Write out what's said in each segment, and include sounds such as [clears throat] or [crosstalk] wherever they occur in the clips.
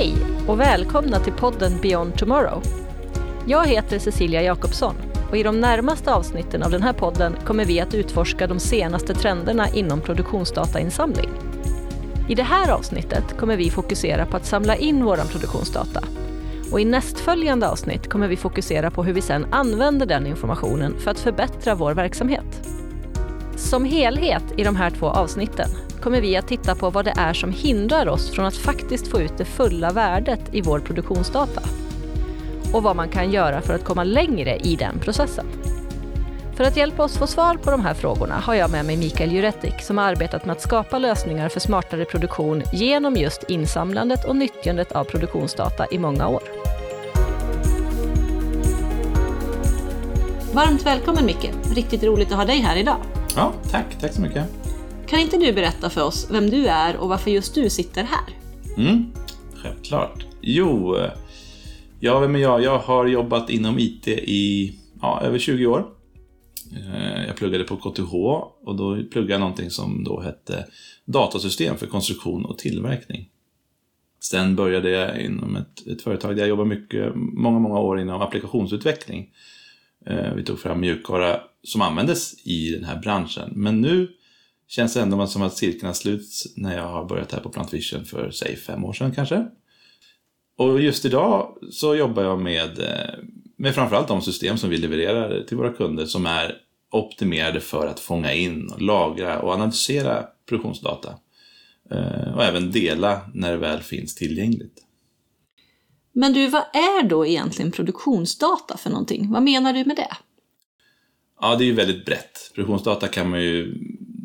Hej och välkomna till podden Beyond Tomorrow. Jag heter Cecilia Jakobsson och i de närmaste avsnitten av den här podden kommer vi att utforska de senaste trenderna inom produktionsdatainsamling. I det här avsnittet kommer vi fokusera på att samla in vår produktionsdata. Och i nästföljande avsnitt kommer vi fokusera på hur vi sedan använder den informationen för att förbättra vår verksamhet. Som helhet i de här två avsnitten kommer vi att titta på vad det är som hindrar oss från att faktiskt få ut det fulla värdet i vår produktionsdata. Och vad man kan göra för att komma längre i den processen. För att hjälpa oss få svar på de här frågorna har jag med mig Mikael Juretic som har arbetat med att skapa lösningar för smartare produktion genom just insamlandet och nyttjandet av produktionsdata i många år. Varmt välkommen Micke! Riktigt roligt att ha dig här idag. Ja, tack. Tack så mycket. Kan inte du berätta för oss vem du är och varför just du sitter här? Mm, självklart. Jo, ja, vem är jag? Jag har jobbat inom IT i ja, över 20 år. Eh, jag pluggade på KTH och då pluggade jag någonting som då hette datasystem för konstruktion och tillverkning. Sen började jag inom ett, ett företag där jag jobbade mycket, många, många år inom applikationsutveckling. Eh, vi tog fram mjukvara som användes i den här branschen. Men nu känns det ändå som att cirkeln har sluts när jag har börjat här på Plantvision för, säg fem år sedan kanske. Och just idag så jobbar jag med, eh, med framförallt de system som vi levererar till våra kunder som är optimerade för att fånga in, lagra och analysera produktionsdata. Eh, och även dela när det väl finns tillgängligt. Men du, vad är då egentligen produktionsdata för någonting? Vad menar du med det? Ja, det är ju väldigt brett. Produktionsdata kan man ju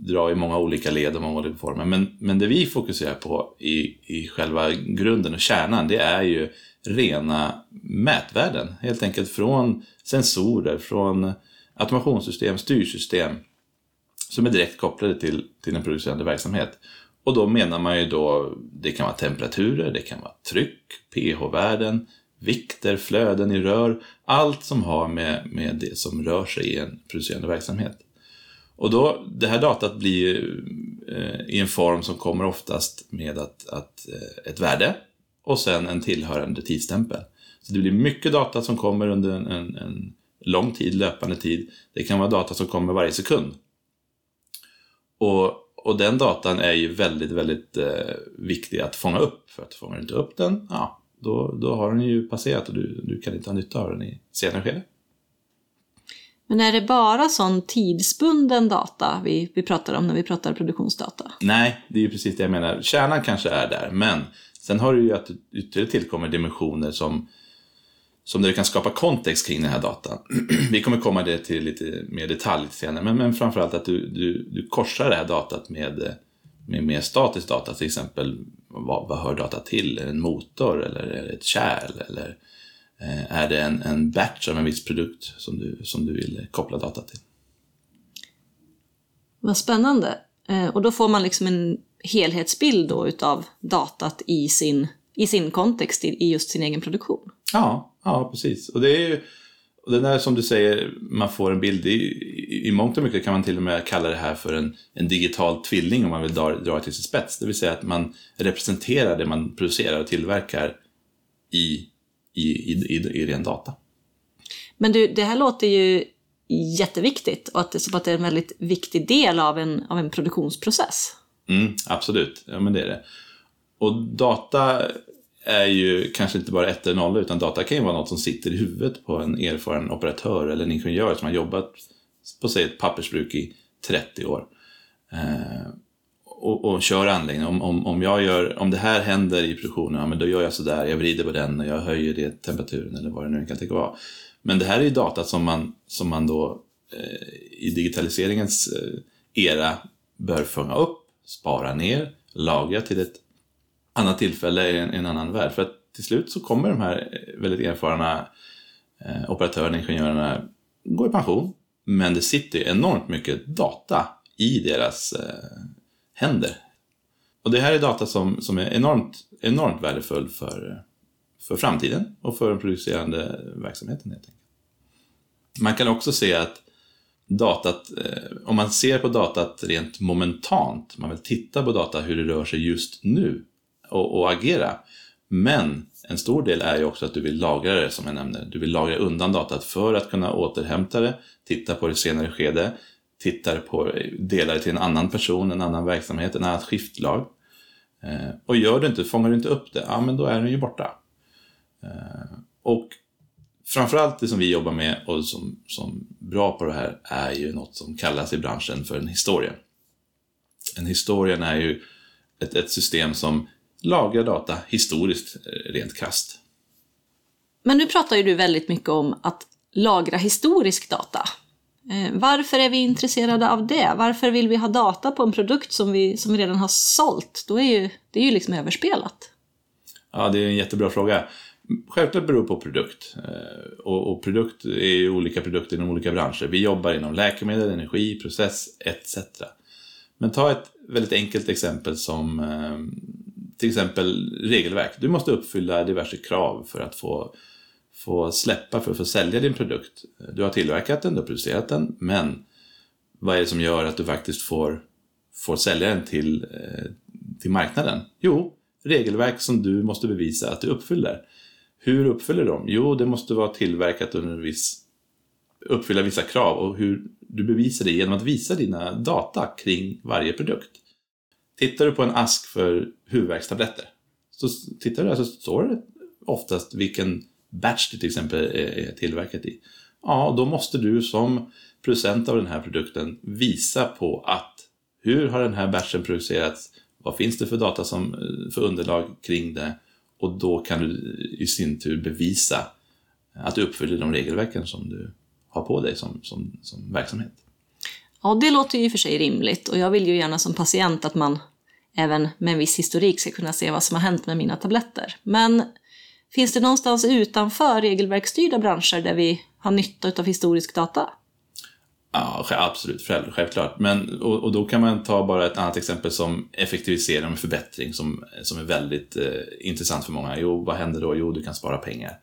dra i många olika led och många olika former. Men, men det vi fokuserar på i, i själva grunden och kärnan, det är ju rena mätvärden. Helt enkelt från sensorer, från automationssystem, styrsystem som är direkt kopplade till, till en producerande verksamhet. Och då menar man ju då, det kan vara temperaturer, det kan vara tryck, pH-värden, vikter, flöden i rör, allt som har med, med det som rör sig i en producerande verksamhet. Och då, det här datat blir eh, i en form som kommer oftast med att, att eh, ett värde och sen en tillhörande tidsstämpel. Så det blir mycket data som kommer under en, en, en lång tid, löpande tid. Det kan vara data som kommer varje sekund. Och, och den datan är ju väldigt, väldigt eh, viktig att fånga upp. För att fångar du inte upp den, ja, då, då har den ju passerat och du, du kan inte ha nytta av den i senare skede. Men är det bara sån tidsbunden data vi, vi pratar om när vi pratar produktionsdata? Nej, det är ju precis det jag menar. Kärnan kanske är där, men sen har du ju att ytterligare tillkommer dimensioner som, som där du kan skapa kontext kring den här datan. [clears throat] vi kommer komma det till lite mer detalj senare, men, men framförallt att du, du, du korsar det här datat med, med mer statisk data, till exempel vad, vad hör data till? Är det en motor eller är det ett kärl? Eller Eh, är det en, en batch av en viss produkt som du, som du vill koppla data till. Vad spännande. Eh, och då får man liksom en helhetsbild då utav datat i sin, i sin kontext, i just sin egen produktion. Ja, ja precis. Och det är ju, och det där som du säger, man får en bild, i, i, i mångt och mycket kan man till och med kalla det här för en, en digital tvilling om man vill dra, dra till sin spets. Det vill säga att man representerar det man producerar och tillverkar i i, i, i, i ren data. Men du, det här låter ju jätteviktigt och att det, att det är en väldigt viktig del av en, av en produktionsprocess. Mm, absolut, ja men det är det. Och data är ju kanske inte bara ett eller noll, utan data kan ju vara något som sitter i huvudet på en erfaren operatör eller en ingenjör som har jobbat på säg ett pappersbruk i 30 år. Och, och kör anläggningen. Om, om, om, jag gör, om det här händer i produktionen, ja, men då gör jag sådär, jag vrider på den och jag höjer det temperaturen eller vad det nu kan tänka vara. Men det här är ju data som man, som man då eh, i digitaliseringens eh, era bör fånga upp, spara ner, lagra till ett annat tillfälle i en, en, annan värld. För att till slut så kommer de här eh, väldigt erfarna eh, operatörerna, ingenjörerna gå i pension. Men det sitter enormt mycket data i deras eh, händer. Och det här är data som, som är enormt, enormt värdefull för, för framtiden och för den producerande verksamheten helt enkelt. Man kan också se att datat, eh, om man ser på datat rent momentant, man vill titta på data hur det rör sig just nu och, och agera, Men en stor del är ju också att du vill lagra det som jag nämnde. Du vill lagra undan datat för att kunna återhämta det, titta på det senare skede, tittar på, delar det till en annan person, en annan verksamhet, en annat skiftlag. Eh, och gör du inte, fångar du inte upp det, ja men då är den ju borta. Eh, och framförallt det som vi jobbar med och som, som bra på det här är ju något som kallas i branschen för en historia. En historia är ju ett, ett system som lagrar data historiskt, eh, rent krast. Men nu pratar ju du väldigt mycket om att lagra historisk data. Eh, varför är vi intresserade av det? Varför vill vi ha data på en produkt som vi, som vi redan har sålt? Då är ju, det är ju liksom överspelat. Ja, det är en jättebra fråga. Självklart beror det på produkt. Eh, och, och produkt är ju olika produkter inom olika branscher. Vi jobbar inom läkemedel, energi, process etc. Men ta ett väldigt enkelt exempel som eh, till exempel regelverk. Du måste uppfylla diverse krav för att få, få släppa, för att få sälja din produkt. Du har tillverkat den, du har producerat den, men vad är det som gör att du faktiskt får, får sälja den till, eh, till marknaden? Jo, regelverk som du måste bevisa att du uppfyller. Hur uppfyller de? Jo, det måste vara tillverkat under en viss uppfylla vissa krav och hur du bevisar det genom att visa dina data kring varje produkt. Tittar du på en ask för huvudvärkstabletter, så tittar du där så står det oftast vilken batch det till exempel är tillverkat i. Ja, då måste du som producent av den här produkten visa på att hur har den här batchen producerats? Vad finns det för data som, eh, för underlag kring det? Och då kan du i sin tur bevisa att du uppfyller de regelverken som du har på dig som, som, som verksamhet. Ja, det låter ju i och för sig rimligt och jag vill ju gärna som patient att man även med en viss historik ska kunna se vad som har hänt med mina tabletter. Men finns det någonstans utanför regelverksstyrda branscher där vi har nytta av historisk data? Ja, absolut, självklart. Men, och, och, då kan man ta bara ett annat exempel som effektivisering och förbättring som, som är väldigt eh, intressant för många. Jo, vad händer då? Jo, du kan spara pengar.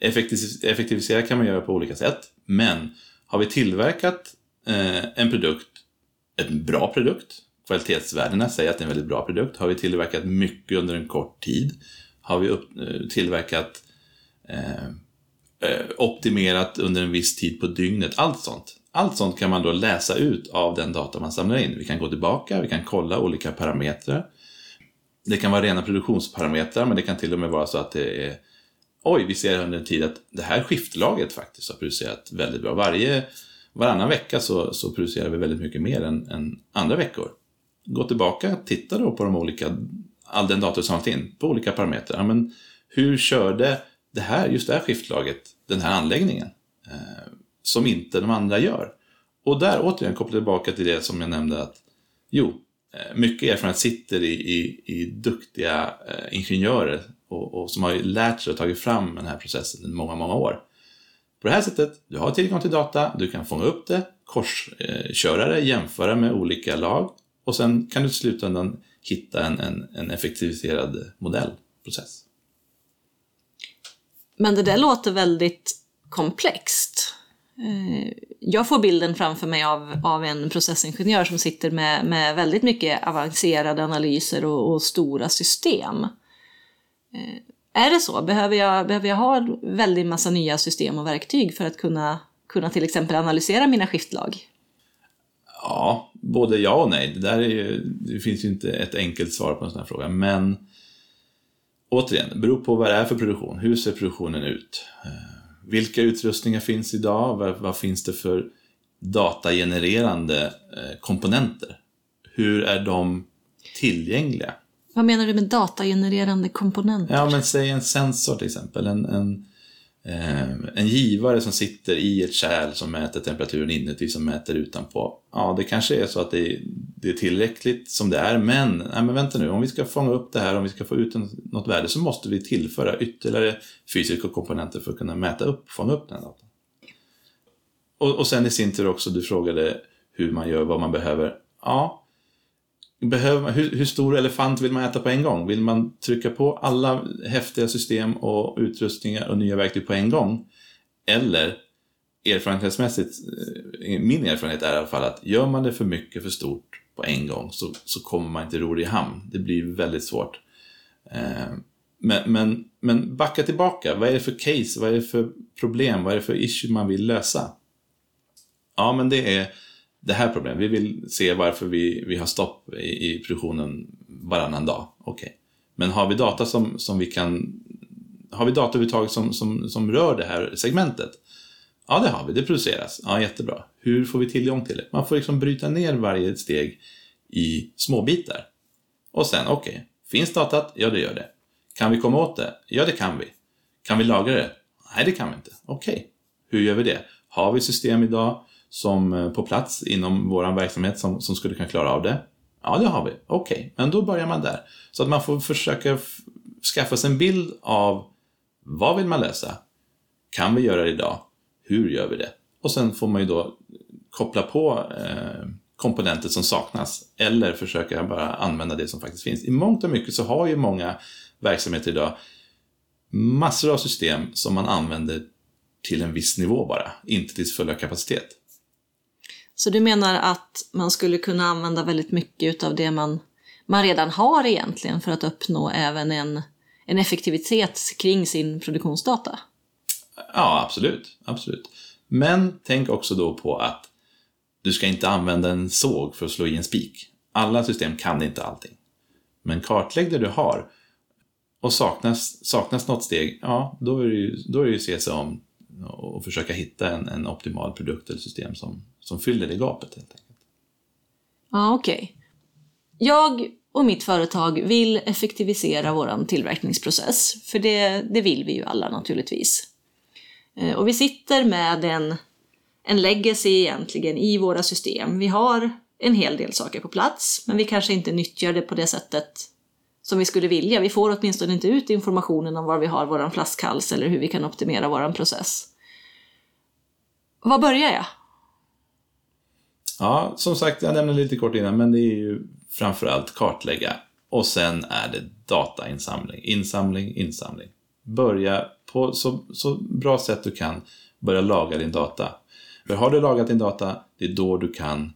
Effektiv, effektivisera kan man göra på olika sätt, men har vi tillverkat eh, en produkt, en bra produkt, kvalitetsvärdena säger att det är en väldigt bra produkt. Har vi tillverkat mycket under en kort tid? Har vi upp, eh, tillverkat eh, eh, optimerat under en viss tid på dygnet? Allt sånt. Allt sånt kan man då läsa ut av den data man samlar in. Vi kan gå tillbaka, vi kan kolla olika parametrar. Det kan vara rena produktionsparametrar, men det kan till och med vara så att det är Oj, vi ser under en tid att det här skiftlaget faktiskt har producerat väldigt bra. Varje, varannan vecka så, så producerar vi väldigt mycket mer än, än andra veckor gå tillbaka, titta då på de olika, all den data som har in på olika parametrar. Men hur körde det här, just det här skiftlaget, den här anläggningen? Eh, som inte de andra gör. Och där återigen kopplar tillbaka till det som jag nämnde att jo, eh, mycket erfarenhet sitter i, i, i duktiga eh, ingenjörer och, och, som har lärt sig och tagit fram den här processen i många, många år. På det här sättet, du har tillgång till data, du kan fånga upp det, korsköra det, jämföra med olika lag och sen kan du i slutändan hitta en, en, en effektiviserad modellprocess. Men det där låter väldigt komplext. Eh, jag får bilden framför mig av, av en processingenjör som sitter med, med väldigt mycket avancerade analyser och, och stora system. Eh, är det så? Behöver jag, behöver jag ha en väldig massa nya system och verktyg för att kunna, kunna till exempel analysera mina skiftlag? Ja, både ja och nej. Det, där är ju, det finns ju inte ett enkelt svar på en sån här fråga. Men återigen, det beror på vad det är för produktion. Hur ser produktionen ut? Eh, vilka utrustningar finns idag? Vad, vad finns det för datagenererande eh, komponenter? Hur är de tillgängliga? Vad menar du med datagenererande komponenter? Ja, men säg en sensor till exempel. En, en, Eh, en givare som sitter i ett kärl som mäter temperaturen inuti som mäter utanpå. Ja, det kanske är så att det är, det är tillräckligt som det är, men, nej, men vänta nu, om vi ska fånga upp det här, om vi ska få ut en, något värde så måste vi tillföra ytterligare fysiska komponenter för att kunna mäta upp, fånga upp den datan. Och, och sen i sin tur också, du frågade hur man gör, vad man behöver. Ja, Behöver man, hur, hur, stor elefant vill man äta på en gång? Vill man trycka på alla häftiga system och utrustningar och nya verktyg på en gång? Eller erfarenhetsmässigt, eh, min erfarenhet är i alla fall att gör man det för mycket, för stort på en gång så, så kommer man inte ro i hamn. Det blir väldigt svårt. Eh, men, men, men backa tillbaka. Vad är det för case? Vad är det för problem? Vad är det för issue man vill lösa? Ja, men det är det här problemet. Vi vill se varför vi, vi har stopp i, i produktionen varannan dag. Okej. Okay. Men har vi data som, som vi kan... Har vi data överhuvudtaget som, som, som rör det här segmentet? Ja, det har vi. Det produceras. Ja, jättebra. Hur får vi tillgång till det? Man får liksom bryta ner varje steg i små bitar. Och sen, okej, okay, finns datat? Ja, det gör det. Kan vi komma åt det? Ja, det kan vi. Kan vi lagra det? Nej, det kan vi inte. Okej, okay. hur gör vi det? Har vi system idag som eh, på plats inom vår verksamhet som, som skulle kunna klara av det? Ja, det har vi. Okej, okay. men då börjar man där. Så att man får försöka skaffa sig en bild av vad vill man lösa? Kan vi göra det idag? Hur gör vi det? Och sen får man ju då koppla på eh, komponenter som saknas eller försöka bara använda det som faktiskt finns. I mångt och mycket så har ju många verksamheter idag massor av system som man använder till en viss nivå bara, inte till fulla kapacitet. Så du menar att man skulle kunna använda väldigt mycket av det man, man redan har egentligen för att uppnå även en, en effektivitet kring sin produktionsdata? Ja, absolut. absolut. Men tänk också då på att du ska inte använda en såg för att slå i en spik. Alla system kan inte allting. Men kartlägg det du har och saknas, saknas något steg, ja, då är det ju, då är det ju se sig om och försöka hitta en, en optimal produkt eller system som, som fyller det gapet helt enkelt. Ja, okej. Okay. Jag och mitt företag vill effektivisera vår tillverkningsprocess, för det, det vill vi ju alla naturligtvis. Eh, och vi sitter med en, en legacy egentligen i våra system. Vi har en hel del saker på plats, men vi kanske inte nyttjar det på det sättet som vi skulle vilja. Vi får åtminstone inte ut informationen om var vi har våran flaskhals eller hur vi kan optimera våran process. Var börjar jag? Ja, som sagt, jag nämnde lite kort innan, men det är ju framförallt kartlägga och sen är det datainsamling. Insamling, insamling. Börja på så, så bra sätt du kan börja laga din data. För har du lagat din data, det är då du kan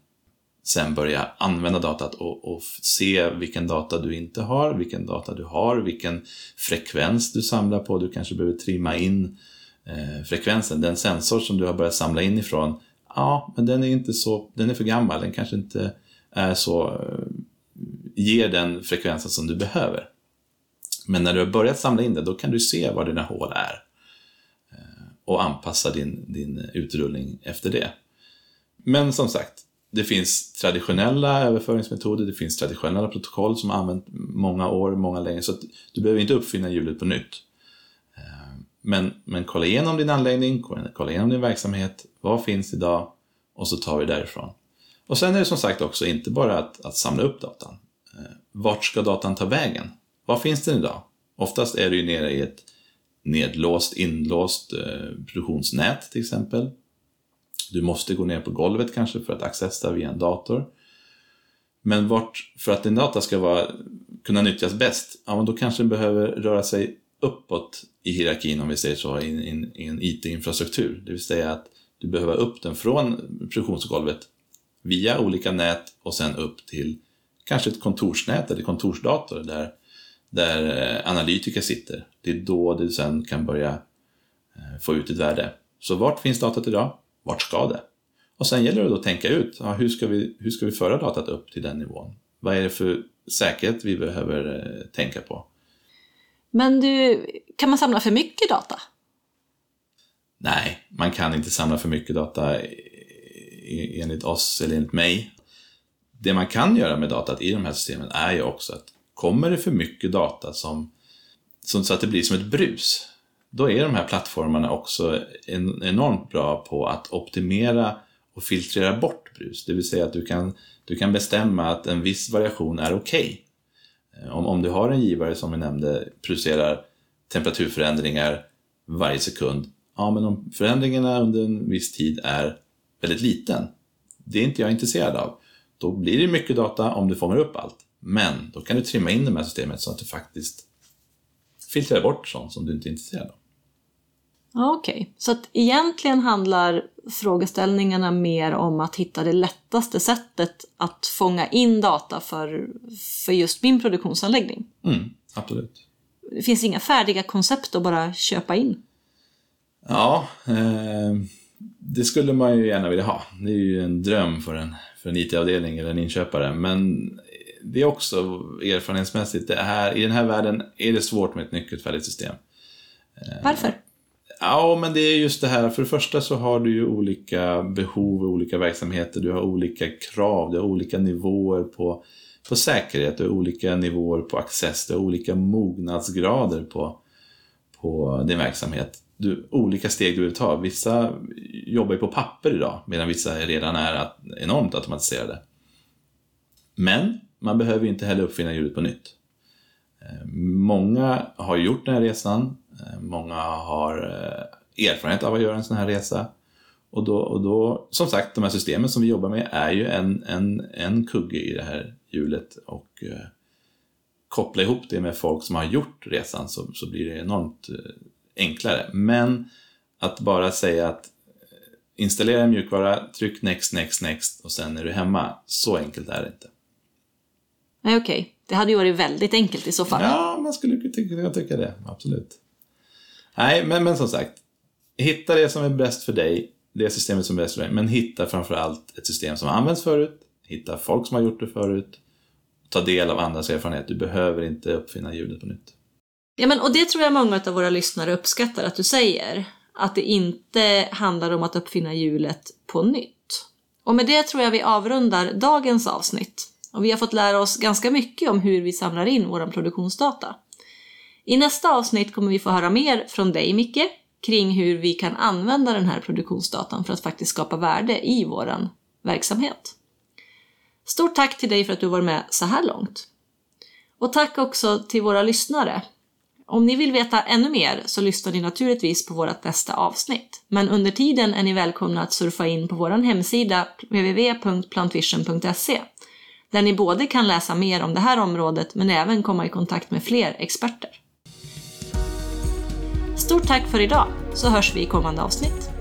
sen börja använda datat och, och, se vilken data du inte har, vilken data du har, vilken frekvens du samlar på. Du kanske behöver trimma in eh, frekvensen. Den sensor som du har börjat samla in ifrån, ja, men den är inte så, den är för gammal, den kanske inte är så, eh, ger den frekvensen som du behöver. Men när du har börjat samla in det, då kan du se var dina hål är eh, och anpassa din, din utrullning efter det. Men som sagt, det finns traditionella överföringsmetoder, det finns traditionella protokoll som har använt många år, många länge, så att du behöver inte uppfinna hjulet på nytt. Eh, men, men kolla igenom din anläggning, kolla igenom din verksamhet, vad finns idag? Och så tar vi därifrån. Och sen är det som sagt också inte bara att, att samla upp datan. Eh, vart ska datan ta vägen? Var finns den idag? Oftast är det ju nere i ett nedlåst, inlåst eh, produktionsnät till exempel. Du måste gå ner på golvet kanske för att accessa via en dator. Men vart, för att din data ska vara, kunna nyttjas bäst, ja, men då kanske den behöver röra sig uppåt i hierarkin om vi säger så, i, en in, en IT-infrastruktur. Det vill säga att du behöver upp den från produktionsgolvet via olika nät och sen upp till kanske ett kontorsnät eller kontorsdator där, där eh, analytiker sitter. Det är då du sen kan börja eh, få ut ett värde. Så vart finns datat idag? Vart ska det? Och sen gäller det då att tänka ut, ja, hur, ska vi, hur ska vi föra datat upp till den nivån? Vad är det för säkerhet vi behöver eh, tänka på? Men du, kan man samla för mycket data? Nej, man kan inte samla för mycket data enligt oss eller enligt mig. Det man kan göra med datat i de här systemen är ju också att kommer det för mycket data som, som så att det blir som ett brus, då är de här plattformarna också en, enormt bra på att optimera och filtrera bort brus. Det vill säga att du kan, du kan bestämma att en viss variation är okej. Okay. Om, om du har en givare som vi nämnde producerar temperaturförändringar varje sekund, ja men om förändringarna under en viss tid är väldigt liten, det är inte jag intresserad av. Då blir det mycket data om du fångar upp allt. Men då kan du trimma in det här systemet så att du faktiskt filtrerar bort sånt som du inte är intresserad av. Okej, okay. så att egentligen handlar frågeställningarna mer om att hitta det lättaste sättet att fånga in data för, för just min produktionsanläggning? Mm, absolut. det finns inga färdiga koncept att bara köpa in. Ja, eh, det skulle man ju gärna vilja ha. Det är ju en dröm för en, för en IT-avdelning eller en inköpare. Men det är också erfarenhetsmässigt, det här, i den här världen är det svårt med ett nyckelfärdigt system. Varför? Ja, men det är just det här. För det första så har du ju olika behov i olika verksamheter. Du har olika krav, du har olika nivåer på, på säkerhet, du har olika nivåer på access, du har olika mognadsgrader på, på din verksamhet. Du, olika steg du vill ta. Vissa jobbar ju på papper idag, medan vissa redan är enormt automatiserade. Men man behöver ju inte heller uppfinna hjulet på nytt. Eh, många har gjort den här resan många har eh, erfarenhet av att göra en sån här resa. Och då, och då, som sagt, de här systemen som vi jobbar med är ju en, en, en kugge i det här hjulet. Och eh, koppla ihop det med folk som har gjort resan så, så blir det enormt eh, enklare. Men att bara säga att eh, installera en mjukvara, tryck next, next, next och sen är du hemma. Så enkelt är det inte. Nej, okej. Okay. Det hade ju varit väldigt enkelt i så fall. Ja, man skulle kunna tycka det. Absolut. Nej, men, men som sagt. Hitta det som är bäst för dig, det systemet som är bäst för dig, men hitta framförallt ett system som har använts förut, hitta folk som har gjort det förut, ta del av andras erfarenhet. Du behöver inte uppfinna hjulet på nytt. Ja, men, och det tror jag många av våra lyssnare uppskattar att du säger. Att det inte handlar om att uppfinna hjulet på nytt. Och med det tror jag vi avrundar dagens avsnitt. Och vi har fått lära oss ganska mycket om hur vi samlar in vår produktionsdata. I nästa avsnitt kommer vi få höra mer från dig Micke kring hur vi kan använda den här produktionsdatan för att faktiskt skapa värde i vår verksamhet. Stort tack till dig för att du var med så här långt. Och tack också till våra lyssnare. Om ni vill veta ännu mer så lyssnar ni naturligtvis på vårt nästa avsnitt. Men under tiden är ni välkomna att surfa in på vår hemsida www.plantvision.se där ni både kan läsa mer om det här området men även komma i kontakt med fler experter. Stort tack för idag, så hörs vi i kommande avsnitt.